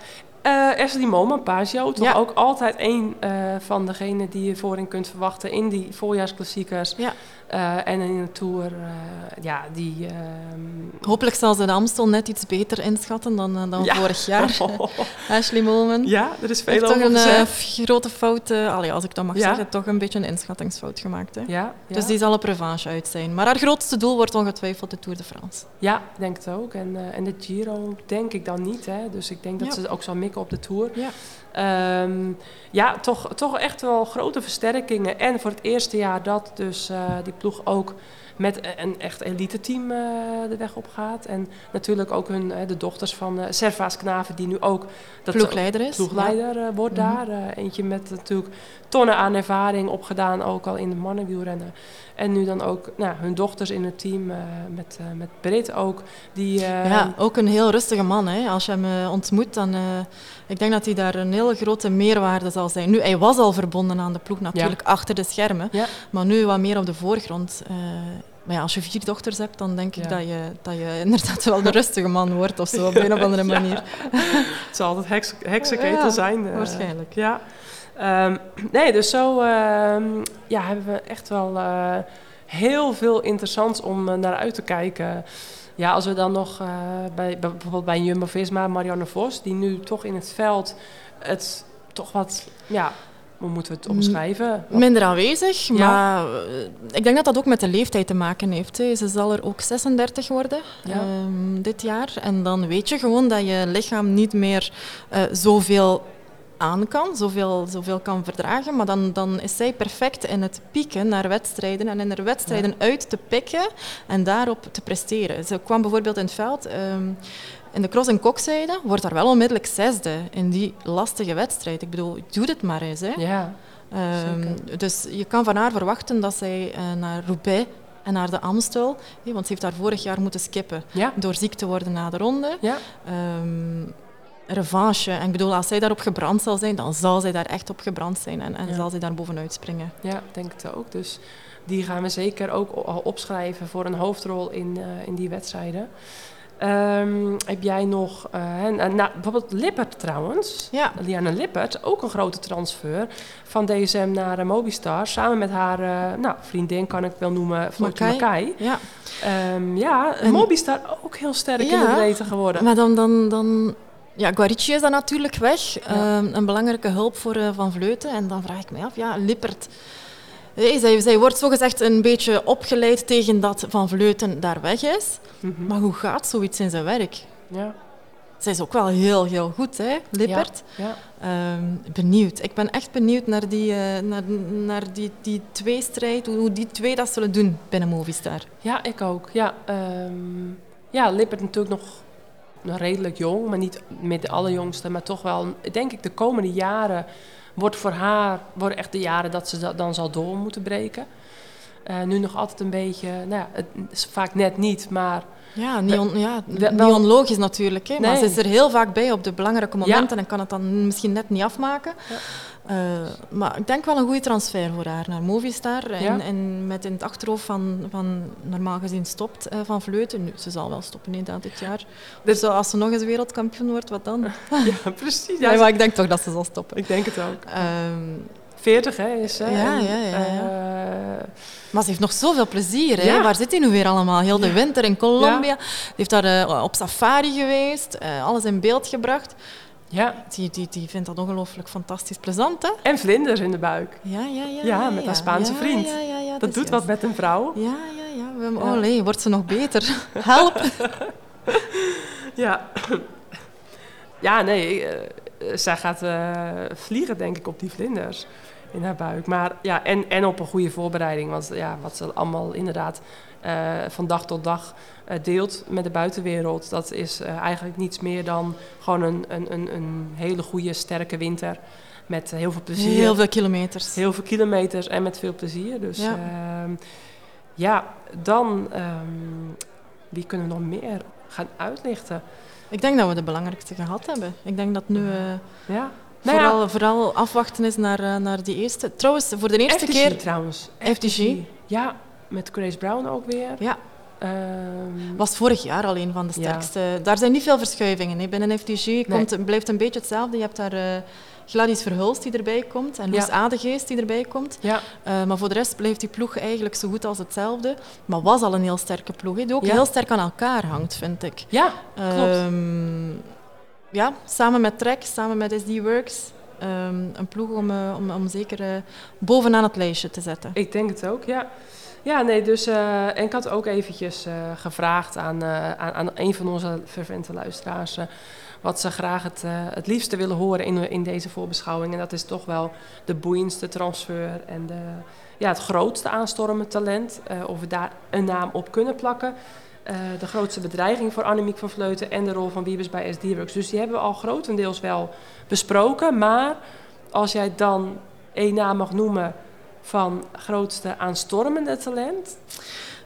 Eh Ashley Moman, Pagio, toch Ja. ook altijd een eh, van degenen die je voorin kunt verwachten in die voorjaarsklassiekers. Ja. Eh, en in de Tour, eh, ja, die... ehm, Hopelijk zal ze de Amstel net iets beter inschatten dan, eh, dan Ja. vorig jaar. Ashley Molman. ja, er is veel heeft toch over een grote fout, allee, als ik dat mag Ja. zeggen, toch een beetje een inschattingsfout gemaakt. Hè? Ja. Dus die zal op revanche uit zijn. Maar haar grootste doel wordt ongetwijfeld de Tour de France. ja, denk het ook. En, en de Giro denk ik dan niet. Hè. Dus ik denk dat ze ook zal mikken op de Tour. Ja. Ehm, ja, toch, toch echt wel grote versterkingen. En voor het eerste jaar dat dus eh, die ploeg ook met een echt elite team eh, de weg op gaat. En natuurlijk ook hun, eh, de dochters van Servaas Knaven, die nu ook dat Ploegleider is. ploegleider wordt Mhm. daar. Eentje met natuurlijk tonnen aan ervaring opgedaan, ook al in de mannenwielrennen. En nu dan ook nou, hun dochters in het team, eh, met, eh met Brit ook. Die, Ja. eh, Ja, ook een heel rustige man. Hè. Als je hem ontmoet, dan... ik denk dat hij daar een hele grote meerwaarde zal zijn. Nu, hij was al verbonden aan de ploeg natuurlijk, achter de schermen. Ja. Maar nu wat meer op de voorgrond. Maar ja, als je vier dochters hebt, dan denk ik Ja. dat, je, dat je inderdaad wel een rustige man wordt of zo, op een of andere Ja. manier. Het zal altijd heks, heksenketel Ja, zijn. waarschijnlijk. Ja. Ehm, nee, dus zo ehm, ja, hebben we echt wel eh, heel veel interessants om eh, naar uit te kijken. Ja, als we dan nog eh, bij, bij- bijvoorbeeld bij Jumbo-Visma, Marianne Vos, die nu toch in het veld het toch wat, ja, hoe moeten we het omschrijven? Wat- Minder aanwezig, Ja. maar ik denk dat dat ook met de leeftijd te maken heeft. Hè. Ze zal er ook 36 worden Ja. ehm, dit jaar. En dan weet je gewoon dat je lichaam niet meer eh, zoveel aan kan, zoveel, zoveel kan verdragen. Maar dan, dan is zij perfect in het pieken naar wedstrijden en in er wedstrijden uit te pikken en daarop te presteren. Ze kwam bijvoorbeeld in het veld... ehm, in de cross- en kokzijde wordt daar wel onmiddellijk zesde in die lastige wedstrijd. Ik bedoel, doe het maar eens. Hè. Ja, Ehm, dus je kan van haar verwachten dat zij eh, naar Roubaix en naar de Amstel. hè, want ze heeft daar vorig jaar moeten skippen Ja. door ziek te worden na de ronde. Ja. Ehm, revanche. En ik bedoel, als zij daarop gebrand zal zijn, dan zal zij daar echt op gebrand zijn en, en Ja. zal zij daar bovenuit springen. Ja, ik denk het ook. Dus die gaan we zeker ook al opschrijven voor een hoofdrol in, eh, in die wedstrijden. Ehm, heb jij nog, eh, en, en, nou, bijvoorbeeld Lippert trouwens, Ja, Liana Lippert, ook een grote transfer van DSM naar eh, Mobistar. Samen met haar nou, vriendin, kan ik wel noemen, Floortje Makai. Ja. Ehm, ja, En- Mobistar ook heel sterk in de breedte geworden. Maar dan, dan, dan ja, Guarici is dan natuurlijk weg. Ja. Ehm, een belangrijke hulp voor eh, Van Vleuten. En dan vraag ik me af, ja, Lippert... Hey, zij, zij wordt zogezegd een beetje opgeleid tegen dat Van Vleuten daar weg is. Mhm. Maar hoe gaat zoiets in zijn werk? Ja, Zij is ook wel heel, heel goed, hè, Lippert. ja. Ehm, benieuwd. Ik ben echt benieuwd naar die, eh, naar, naar die, die tweestrijd, hoe, hoe die twee dat zullen doen binnen Movistar. Ja, ik ook. Ja, ehm, ja Lippert natuurlijk nog redelijk jong, maar niet met de allerjongste. Maar toch wel, denk ik, de komende jaren wordt voor haar worden echt de jaren dat ze dat dan zal door moeten breken. Eh, nu nog altijd een beetje, nou ja, het is vaak net niet, maar Ja, niet, on- ja, niet onlogisch natuurlijk. Hè, Maar ze is er heel vaak bij op de belangrijke momenten en kan het dan misschien net niet afmaken. Ja. Eh, maar ik denk wel een goede transfer voor haar naar Movistar. En, Ja. en met in het achterhoofd van, van normaal gezien stopt eh, Van Vleuten. Nu, ze zal wel stoppen inderdaad dit jaar. Dus als ze nog eens wereldkampioen wordt, wat dan? ja, precies. Ja, Nee, maar ik denk toch dat ze zal stoppen. Ik denk het ook. Ehm, 40 hè, is ze. Ja, ja, ja, ja. eh, Maar ze heeft nog zoveel plezier. Hè? Ja. Waar zit hij nu weer allemaal? Heel de winter in Colombia. Die heeft daar op safari geweest. alles in beeld gebracht. Ja, Die, die, die vindt dat ongelooflijk fantastisch plezant, hè? en vlinders in de buik. Ja, ja, ja. Ja, met haar Spaanse Ja, vriend. Ja, ja, ja, Dat is doet wat met een vrouw. Ja, ja, ja. We. Oh nee, wordt ze nog beter? Help! Ja. Ja, nee, eh, zij gaat eh, vliegen denk ik op die vlinders in haar buik. Maar ja, en, en op een goede voorbereiding. Want ja, wat ze allemaal inderdaad van dag tot dag eh, deelt met de buitenwereld... dat is eh, eigenlijk niets meer dan gewoon een, een, een, een hele goede, sterke winter... met heel veel plezier. Heel veel kilometers. Heel veel kilometers en met veel plezier. Dus Ja. ja, ja dan ehm, wie kunnen we nog meer gaan uitlichten? Ik denk dat we de belangrijkste gehad hebben. Ik denk dat nu eh, Ja. Nou ja, vooral, vooral afwachten is naar, eh, naar die eerste. Trouwens, voor de eerste FTG keer... trouwens. FTG. Ja, met Grace Brown ook weer. Ja, Ehm, was vorig jaar al een van de Ja. sterkste. Daar zijn niet veel verschuivingen. hè. Binnen FTG komt, blijft een beetje hetzelfde. Je hebt daar eh, Gladys Verhulst die erbij komt en Loes Ja. Adegeest die erbij komt. ja, Eh, maar voor de rest blijft die ploeg eigenlijk zo goed als hetzelfde. Maar was al een heel sterke ploeg, hè, die ook heel sterk aan elkaar hangt, vind ik. ja, klopt. Ehm, ja, samen met Trek, samen met SD Works. ehm, een ploeg om, eh, om, om zeker bovenaan het lijstje te zetten. Ik denk het ook, ja. Ja, nee, dus... eh, en ik had ook eventjes eh, gevraagd aan, eh, aan, aan een van onze fervente luisteraars... wat ze graag het, het liefste willen horen in, in deze voorbeschouwing. En dat is toch wel de boeiendste transfer en de, ja, het grootste aanstormend talent. of we daar een naam op kunnen plakken. De grootste bedreiging voor Annemiek van Vleuten en de rol van Wiebes bij SD-Works. Dus die hebben we al grotendeels wel besproken. Maar als jij dan één naam mag noemen van grootste aanstormende talent.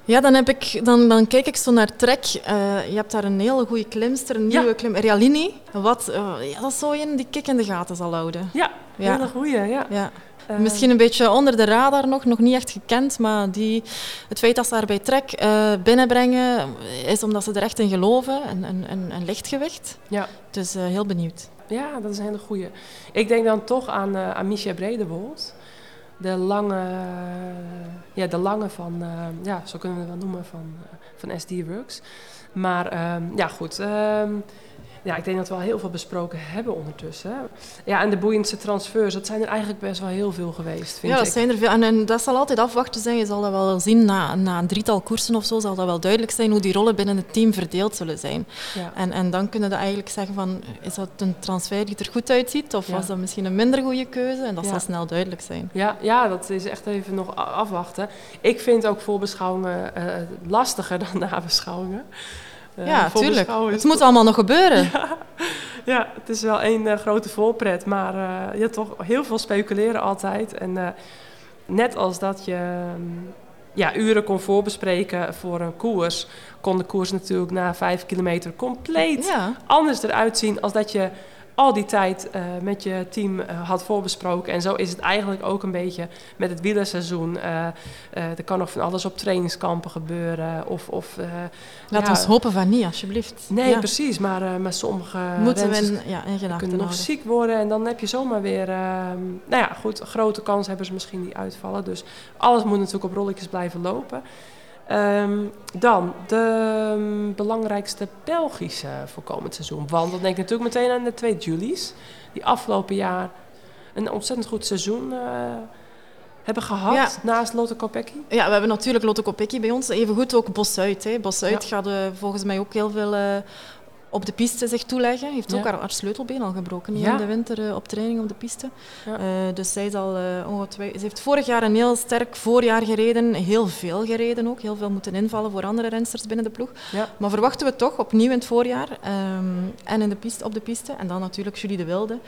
Ja, dan, heb ik, dan, dan kijk ik zo naar Trek. Eh, je hebt daar een hele goede klimster, een Ja. nieuwe klim, Realini. Wat, eh, ja, dat is zo een die kik in de gaten zal houden. Ja, Ja. hele goeie. Ja. Ja. Eh, Misschien een beetje onder de radar nog, nog niet echt gekend, maar die, het feit dat ze haar bij Trek binnenbrengen, is omdat ze er echt in geloven, een, een, een, een lichtgewicht. Ja. Dus heel benieuwd. Ja, dat is een hele goeie. Ik denk dan toch aan, aan Misha Bredewold. De lange, ja, de lange van, eh, ja, zo kunnen we het wel noemen, van, eh, van SD Works. Maar ehm, ja, goed. Ja, ik denk dat we al heel veel besproken hebben ondertussen. Ja, en de boeiendste transfers, dat zijn er eigenlijk best wel heel veel geweest, vind ja, ik. dat zijn er veel. En, en dat zal altijd afwachten zijn. Je zal dat wel zien na, na een drietal koersen of zo, zal dat wel duidelijk zijn hoe die rollen binnen het team verdeeld zullen zijn. Ja. En, en dan kunnen we eigenlijk zeggen van, is dat een transfer die er goed uitziet of Ja. was dat misschien een minder goede keuze? En dat zal snel duidelijk zijn. Ja, ja, dat is echt even nog afwachten. Ik vind ook voorbeschouwingen eh, lastiger dan nabeschouwingen. Eh, ja, tuurlijk. Het moet allemaal nog gebeuren. Ja, het is wel één eh, grote voorpret, maar eh, ja, toch heel veel speculeren altijd. En net als dat je, mm, ja, uren kon voorbespreken voor een koers, kon de koers natuurlijk na vijf kilometer compleet Ja. anders eruit zien als dat je al die tijd eh, met je team eh, had voorbesproken. En zo is het eigenlijk ook een beetje met het wielerseizoen. Eh, er kan nog van alles op trainingskampen gebeuren. Of, of, Laat ja, ons hopen van niet, alsjeblieft. Nee, Ja. precies. Maar, maar sommige Moeten we renners in, ja, in gedachten kunnen nog houden. ziek worden. En dan heb je zomaar weer... nou ja, goed, grote kans hebben ze misschien die uitvallen. Dus alles moet natuurlijk op rolletjes blijven lopen. Ehm, dan de ehm, belangrijkste Belgische voor komend seizoen. Want dan denk ik natuurlijk meteen aan de twee Julies. Die afgelopen jaar een ontzettend goed seizoen eh, hebben gehad. Ja. Naast Lotte Kopecky. Ja, we hebben natuurlijk Lotte Kopecky bij ons. Evengoed ook Bos-Zuid. hè. Bos-Zuid Ja. gaat eh, volgens mij ook heel veel eh, op de piste zich toeleggen. Heeft ook haar, haar sleutelbeen al gebroken hier Ja. in de winter eh, op training op de piste. Ja. Eh, dus zij zal eh, ongetwij- Ze heeft vorig jaar een heel sterk voorjaar gereden. Heel veel gereden ook. Heel veel moeten invallen voor andere rensters binnen de ploeg. Maar verwachten we toch opnieuw in het voorjaar. ehm, en in de piste, op de piste. En dan natuurlijk Julie de Wilde.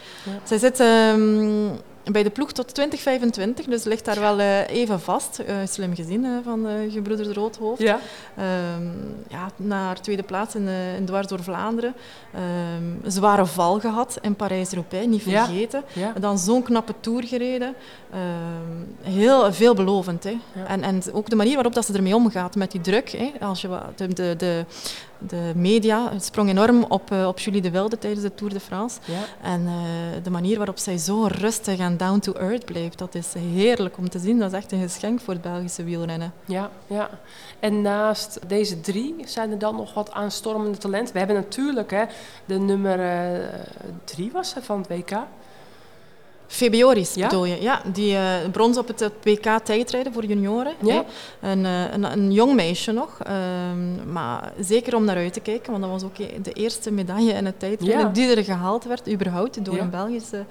Zij zit ehm, bij de ploeg tot 2025. Dus ligt daar wel eh, even vast. Eh, slim gezien eh, van uh, gebroeders Roodhoofd. Ja. Ehm, ja, na haar tweede plaats in, in Dwars door Vlaanderen. Ehm, een zware val gehad in Parijs-Roubaix, niet vergeten. Ja. Dan zo'n knappe tour gereden. Ehm, heel veelbelovend. Hè. Ja. En, en ook de manier waarop dat ze ermee omgaat met die druk. Hè. Als je, de, de, de, de media het sprong enorm op, eh, op Julie de Wilde tijdens de Tour de France. Ja. En eh, de manier waarop zij zo rustig en down to earth bleef, dat is heerlijk om te zien. Dat is echt een geschenk voor het Belgische wielrennen. Ja, ja. En naast deze drie zijn er dan nog wat aanstormende talenten. We hebben natuurlijk hè, de nummer eh, drie was van het WK. Febioris Ja? bedoel je? Ja, die eh, brons op het eh, WK tijdrijden voor junioren. Ja. Een, eh, een, een jong meisje nog, ehm, maar zeker om naar uit te kijken, want dat was ook de eerste medaille in het tijdrijden Ja. die er gehaald werd, überhaupt, door een Belgische.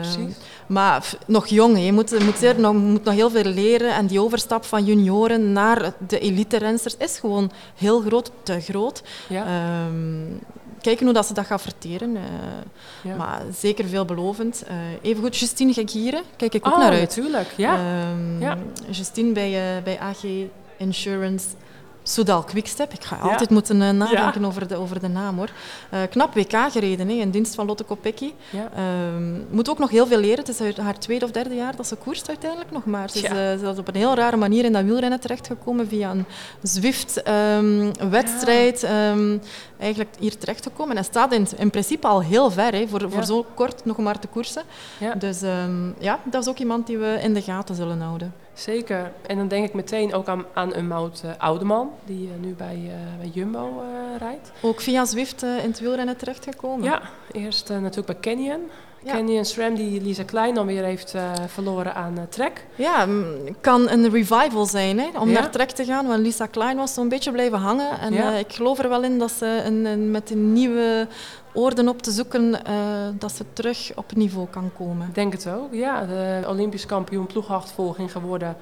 Precies. maar f- nog jong, je moet, moet, zeer, nog, moet nog heel veel leren en die overstap van junioren naar de elite-rensters is gewoon heel groot, te groot. Ja. Ehm, kijken hoe dat ze dat gaat verteren. eh, ja. maar zeker veelbelovend. Uh, evengoed Justine Gekieren, kijk ik ook oh, naar uit. natuurlijk. Ja. Ehm, Ja. Justine bij, eh, bij AG Insurance Soudal Quickstep. Ik ga Ja. altijd moeten eh, nadenken Ja. over, de, over de naam hoor. Eh, knap WK gereden hè, in dienst van Lotte Kopecky. ja. Ehm, moet ook nog heel veel leren. Het is haar tweede of derde jaar dat ze koerst uiteindelijk nog maar. Ze is, eh, ze is op een heel rare manier in dat wielrennen terechtgekomen via een Zwift-wedstrijd. ehm, eigenlijk hier terechtgekomen. En staat in, in principe al heel ver hè, voor, voor zo kort nog maar te koersen. Dus ja, dat is ook iemand die we in de gaten zullen houden. Zeker. En dan denk ik meteen ook aan, aan een Mout uh, Oudeman, die uh, nu bij, uh, bij Jumbo rijdt. Ook via Zwift in het wielrennen terechtgekomen? Ja, eerst natuurlijk bij Canyon. Ja. Canyon SRAM die Lisa Klein dan weer heeft uh, verloren aan Trek. Ja, kan een revival zijn hè, om Ja. naar Trek te gaan. Want Lisa Klein was zo'n beetje blijven hangen. En Ja. uh, ik geloof er wel in dat ze een, een, met een nieuwe oorden op te zoeken, dat ze terug op niveau kan komen. Ik denk het ook, ja. De Olympisch kampioen ploegachtervolging geworden.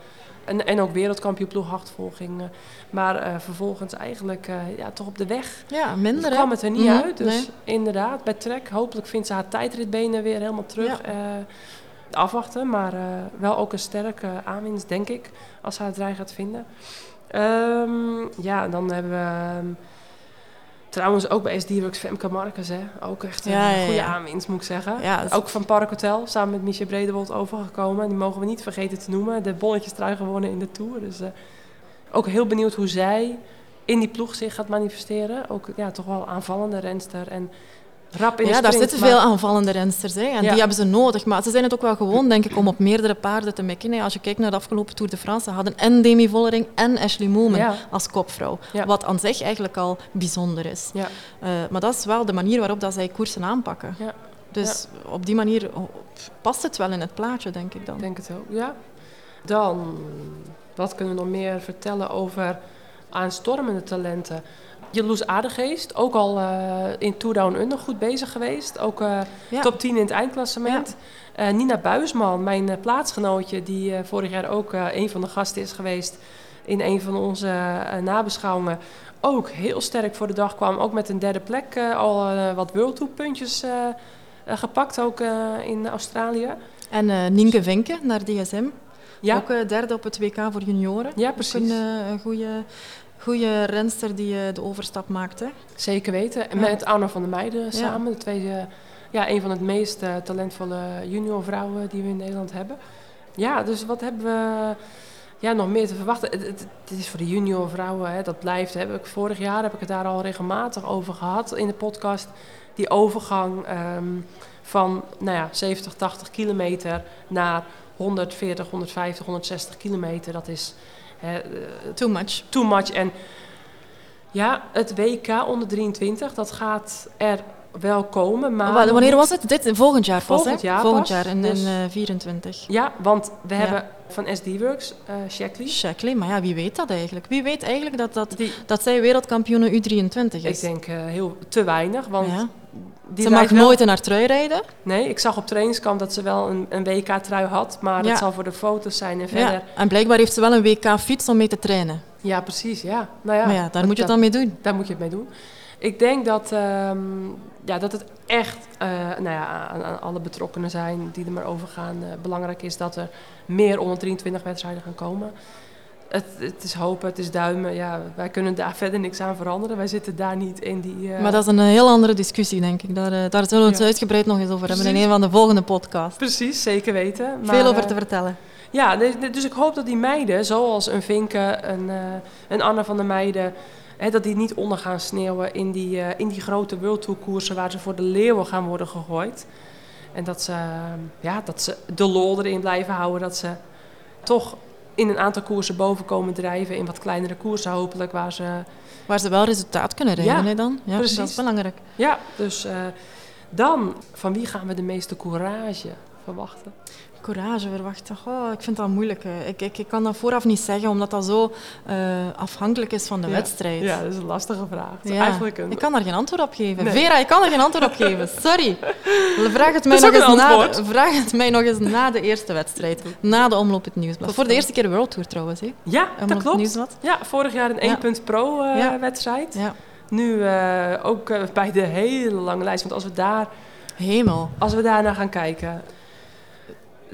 En, en ook wereldkampioen ploegachtervolging. Uh, maar uh, vervolgens eigenlijk uh, ja, toch op de weg. Ja, minder dus kwam het er niet mm, uit. Dus nee. inderdaad, bij Trek hopelijk vindt ze haar tijdritbenen weer helemaal terug. Ja. afwachten, maar wel ook een sterke aanwinst, denk ik. Als ze het rij gaat vinden. Um, ja, dan hebben we... Trouwens, ook bij SD-Works Femke Marcus, hè. Ook echt een ja, ja, goede aanwinst, moet ik zeggen. Ook van Park Hotel, samen met Michel Bredewold overgekomen. Die mogen we niet vergeten te noemen. De bolletjes trui gewonnen in de Tour. Dus uh, ook heel benieuwd hoe zij in die ploeg zich gaat manifesteren. Ook ja, toch wel aanvallende renster en rap in ja, daar zitten veel aanvallende rensters. Hè, en Ja. die hebben ze nodig. Maar ze zijn het ook wel gewoon, denk ik, om op meerdere paarden te mikken. hè. Als je kijkt naar de afgelopen Tour de France, ze hadden en Demi Vollering en Ashley Moolman Ja. als kopvrouw. Ja. Wat aan zich eigenlijk al bijzonder is. Eh, maar dat is wel de manier waarop dat zij koersen aanpakken. Ja. Dus op die manier past het wel in het plaatje, denk ik dan. Ik denk het ook, ja. Dan, wat kunnen we nog meer vertellen over aanstormende talenten? Jeloes Aardegeest, ook al uh, in Tour Down Under goed bezig geweest. Ook Ja. top 10 in het eindklassement. Uh, Nina Buisman, mijn plaatsgenootje, die vorig jaar ook een van de gasten is geweest in een van onze nabeschouwingen. Ook heel sterk voor de dag kwam. Ook met een derde plek uh, al uh, wat World Tour puntjes uh, gepakt, ook in Australië. En Nienke Vinke naar DSM. Ja. Ook eh, derde op het WK voor junioren. Ja, Ook precies. een, eh, een goede, goede renster die eh, de overstap maakt. Hè. Zeker weten. En met Arno van der Meijden samen. De twee, eh, ja, een van de meest eh, talentvolle junior vrouwen die we in Nederland hebben. Ja, dus wat hebben we ja, nog meer te verwachten? Het, het, het is voor de junior vrouwen, hè, dat blijft. Heb ik, vorig jaar heb ik het daar al regelmatig over gehad in de podcast. Die overgang ehm, van nou ja, 70, 80 kilometer naar 140, 150, 160 kilometer. Dat is eh, Too much. too much. En ja, het WK onder 23, dat gaat er wel komen. Maar Wa- Wanneer was het? Dit volgend jaar pas, Volgend hè? jaar volgend pas. jaar in, Dus- in eh, 24. Ja, want we Ja. hebben van SD Works, eh Shackley. Shackley, maar ja, wie weet dat eigenlijk? Wie weet eigenlijk dat, dat, Die, dat zij wereldkampioene U23 is? ik denk heel te weinig, want Ja. Die Ze mag wel- nooit in haar trui rijden. Nee, ik zag op trainingskamp dat ze wel een, een WK-trui had, maar Ja. dat zal voor de foto's zijn en verder. Ja. En blijkbaar heeft ze wel een WK-fiets om mee te trainen. Ja, precies, ja. Nou ja, maar ja, daar moet je het dan mee doen. Daar moet je het mee doen. Ik denk dat, ehm, ja, dat het echt eh, nou ja, aan, aan alle betrokkenen zijn die er maar over gaan. eh, belangrijk is dat er meer onder 23 wedstrijden gaan komen. Het, het is hopen, het is duimen. Ja, wij kunnen daar verder niks aan veranderen. Wij zitten daar niet in die... eh, Maar dat is een heel andere discussie, denk ik. Daar, eh, daar zullen we het Ja. uitgebreid nog eens over hebben in een van de volgende podcasts. Precies, zeker weten. Maar, Veel over eh, te vertellen. Ja, dus- ik hoop dat die meiden, zoals een Vinke, een, een Anne van der Meijden... Hè, dat die niet onder gaan sneeuwen in die, in die grote World Tour koersen... waar ze voor de leeuwen gaan worden gegooid. En dat ze, ja, dat ze de lol erin blijven houden. Dat ze toch in een aantal koersen boven komen drijven... in wat kleinere koersen hopelijk, waar ze... Waar ze wel resultaat kunnen rijden, Ja, dan. Ja, precies. dat is belangrijk. Ja, dus eh, dan, van wie gaan we de meeste courage verwachten? Courage verwachten. Goh, ik vind dat moeilijk. Ik, ik, ik kan dat vooraf niet zeggen, omdat dat zo eh, afhankelijk is van de Ja. wedstrijd. Ja, dat is een lastige vraag. Ja, eigenlijk een... Ik kan daar geen antwoord op geven. Nee. Vera, ik kan er geen antwoord op geven. Sorry. Vraag het, mij nog eens een na, antwoord. vraag het mij nog eens na de eerste wedstrijd. Na de omloop het nieuwsblad. Voor de eerste keer de World Tour trouwens. Hè? Ja, Omloop dat klopt. nieuwsblad. Ja, vorig jaar een Ja. 1 punt pro eh, Ja. wedstrijd. Ja. Nu eh, ook bij de hele lange lijst. Want als we daar, Hemel. als we daar naar gaan kijken.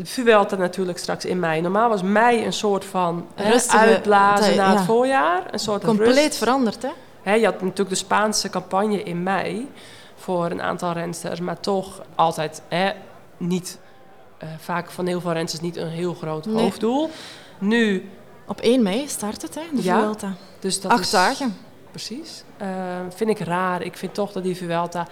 Vuelta natuurlijk straks in mei. Normaal was mei een soort van hè, Rustige uitblazen na het ja. voorjaar. Een soort Compleet rust. veranderd, hè? Hè, je had natuurlijk de Spaanse campagne in mei voor een aantal rensters, maar toch altijd hè, niet, eh, vaak van heel veel rensters niet een heel groot Nee. hoofddoel. Nu, Op 1 mei start het, hè, de Ja. Vuelta. dus dat Acht is, dagen. Precies. Eh, vind ik raar. Ik vind toch dat die Vuelta,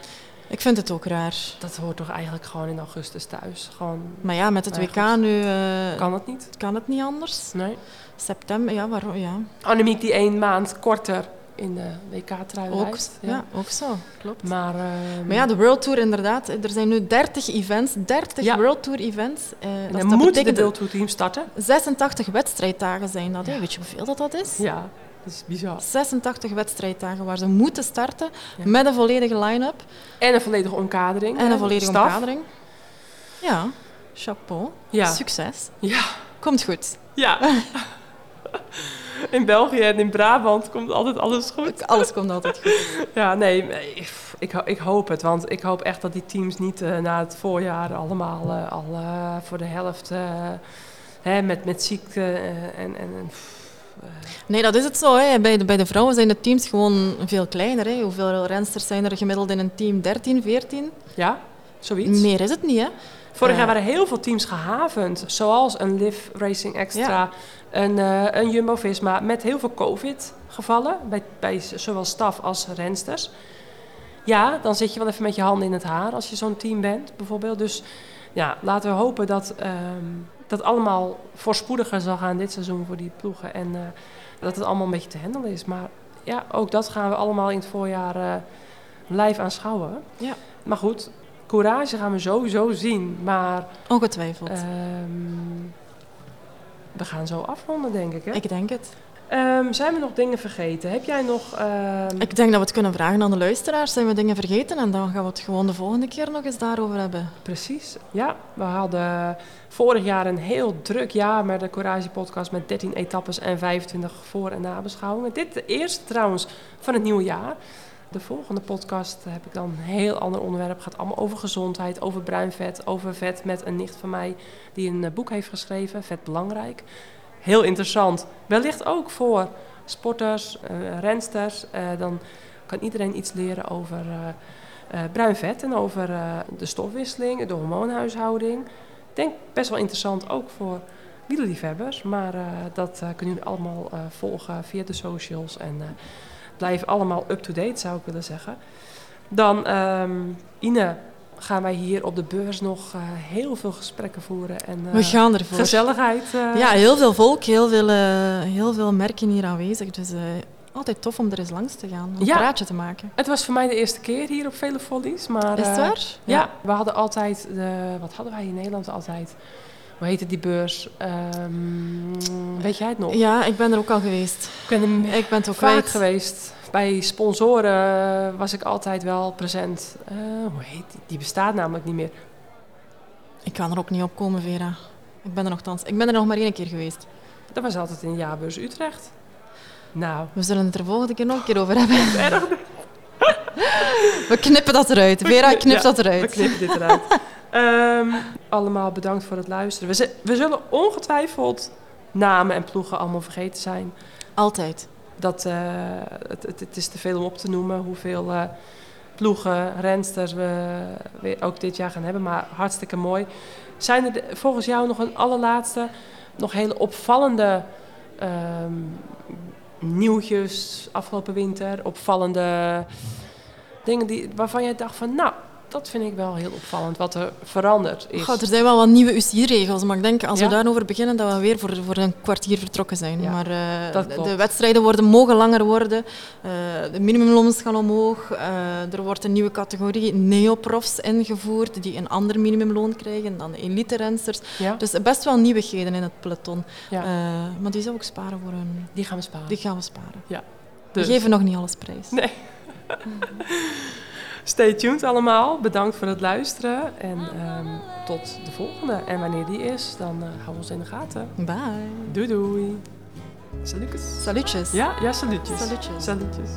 Ik vind het ook raar. dat hoort toch eigenlijk gewoon in augustus thuis. Gewoon, Maar ja, met het WK nu eh, kan het niet? kan het niet anders. Nee. September, ja, waarom? Ja, Annemiek die één maand korter in de WK-trui ook, ja. ook zo. Klopt. Maar, ehm, Maar ja, de World Tour inderdaad. Er zijn nu 30 events, 30 Ja. World Tour events. Eh, en dat, moet de World Tour team starten. 86 wedstrijddagen zijn dat. Ja. Weet je hoeveel dat, dat is? Ja, dat is bizar. 86 wedstrijddagen waar ze moeten starten Ja. met een volledige line-up En een volledige omkadering. en een volledige staf. omkadering. Ja, chapeau. Ja. Succes. Ja. Komt goed. Ja. In België en in Brabant komt altijd alles goed. Alles komt altijd goed. Ja, nee, ik, ik, ho- ik hoop het. Want ik hoop echt dat die teams niet eh, na het voorjaar allemaal eh, al eh, voor de helft hè, met, met ziekte en... en eh, Nee, dat is het zo. Hè. Bij, de, bij de vrouwen zijn de teams gewoon veel kleiner. Hè. Hoeveel rensters zijn er gemiddeld in een team? 13, 14? ja, zoiets. Meer is het niet, hè? Vorig Ja. jaar waren heel veel teams gehavend. Zoals een Liv Racing Extra, Ja. een, eh, een Jumbo-Visma. Met heel veel COVID-gevallen. Bij, bij zowel staf als rensters. Ja, dan zit je wel even met je handen in het haar als je zo'n team bent, bijvoorbeeld. Dus ja, laten we hopen dat ehm, dat allemaal voorspoediger zal gaan dit seizoen voor die ploegen. En eh, dat het allemaal een beetje te handelen is. Maar ja, ook dat gaan we allemaal in het voorjaar eh, live aanschouwen. Ja. Maar goed, courage gaan we sowieso zien. Maar Ongetwijfeld. ehm, we gaan zo afronden, denk ik. Hè? Ik denk het. Ehm, zijn we nog dingen vergeten? Heb jij nog... ehm, Ik denk dat we het kunnen vragen aan de luisteraars. Zijn we dingen vergeten? En dan gaan we het gewoon de volgende keer nog eens daarover hebben. Precies, ja. We hadden vorig jaar een heel druk jaar met de Courage podcast met 13 etappes en 25 voor- en nabeschouwingen. Dit de eerste trouwens van het nieuwe jaar. De volgende podcast heb ik dan een heel ander onderwerp. Het gaat allemaal over gezondheid, over bruin vet, over vet met een nicht van mij die een eh, boek heeft geschreven, Vet Belangrijk. Heel interessant. Wellicht ook voor sporters, uh, rensters. Uh, dan kan iedereen iets leren over uh, bruin vet en over de stofwisseling, de hormoonhuishouding. Ik denk best wel interessant ook voor wielerliefhebbers. Maar dat kunnen jullie allemaal volgen via de socials en blijven allemaal up-to-date, zou ik willen zeggen. Dan, um, Ine, gaan wij hier op de beurs nog uh, heel veel gesprekken voeren. En, uh, We gaan ervoor. Gezelligheid. Uh... Ja, heel veel volk, heel veel, heel veel merken hier aanwezig. Dus altijd tof om er eens langs te gaan, een ja. praatje te maken. Het was voor mij de eerste keer hier op Vele Follies. Maar, Is het waar? Ja. ja. we hadden altijd, de, wat hadden wij in Nederland altijd? Hoe heette die beurs? Um, weet jij het nog? Ja, ik ben er ook al geweest. Ik ben, er ik ben het ook vaak kwijt. geweest. Bij sponsoren was ik altijd wel present. Uh, hoe heet die? Die bestaat namelijk niet meer. Ik kan er ook niet op komen, Vera. Ik ben er nogthans. Ik ben er nog maar één keer geweest. Dat was altijd in Jaarbeurs Utrecht. Nou. We zullen het er volgende keer nog een keer over hebben. Erg. We knippen dat eruit. Vera knipt ja, dat eruit. We knippen dit eruit. um, allemaal bedankt voor het luisteren. We, we zullen ongetwijfeld namen en ploegen allemaal vergeten zijn. Altijd. Dat, uh, het, het, is te veel om op te noemen hoeveel uh, ploegen, rensters we, ook dit jaar gaan hebben. Maar hartstikke mooi. Zijn er volgens jou nog een allerlaatste, nog hele opvallende um, nieuwtjes afgelopen winter? Opvallende dingen die, waarvan jij dacht van, nou, dat vind ik wel heel opvallend, wat er veranderd is. God, er zijn wel wat nieuwe UCI-regels, maar ik denk als ja? we daarover beginnen, dat we weer voor, voor een kwartier vertrokken zijn. Ja, maar uh, de wedstrijden worden, mogen langer worden, uh, de minimumloons gaan omhoog, uh, er wordt een nieuwe categorie neoprofs ingevoerd, die een ander minimumloon krijgen dan de elite-rensters. Ja? Dus best wel nieuwigheden in het peloton. maar die zou ik sparen voor een... Die gaan we sparen. Die gaan we sparen. Ja. Dus. We geven nog niet alles prijs. Nee. Stay tuned allemaal. Bedankt voor het luisteren. En um, tot de volgende. En wanneer die is, dan uh, houden we ons in de gaten. Bye. Doei doei. Salutjes. Salutjes. Ja, ja salutjes. Salutjes. Salutjes.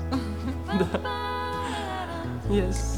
yes.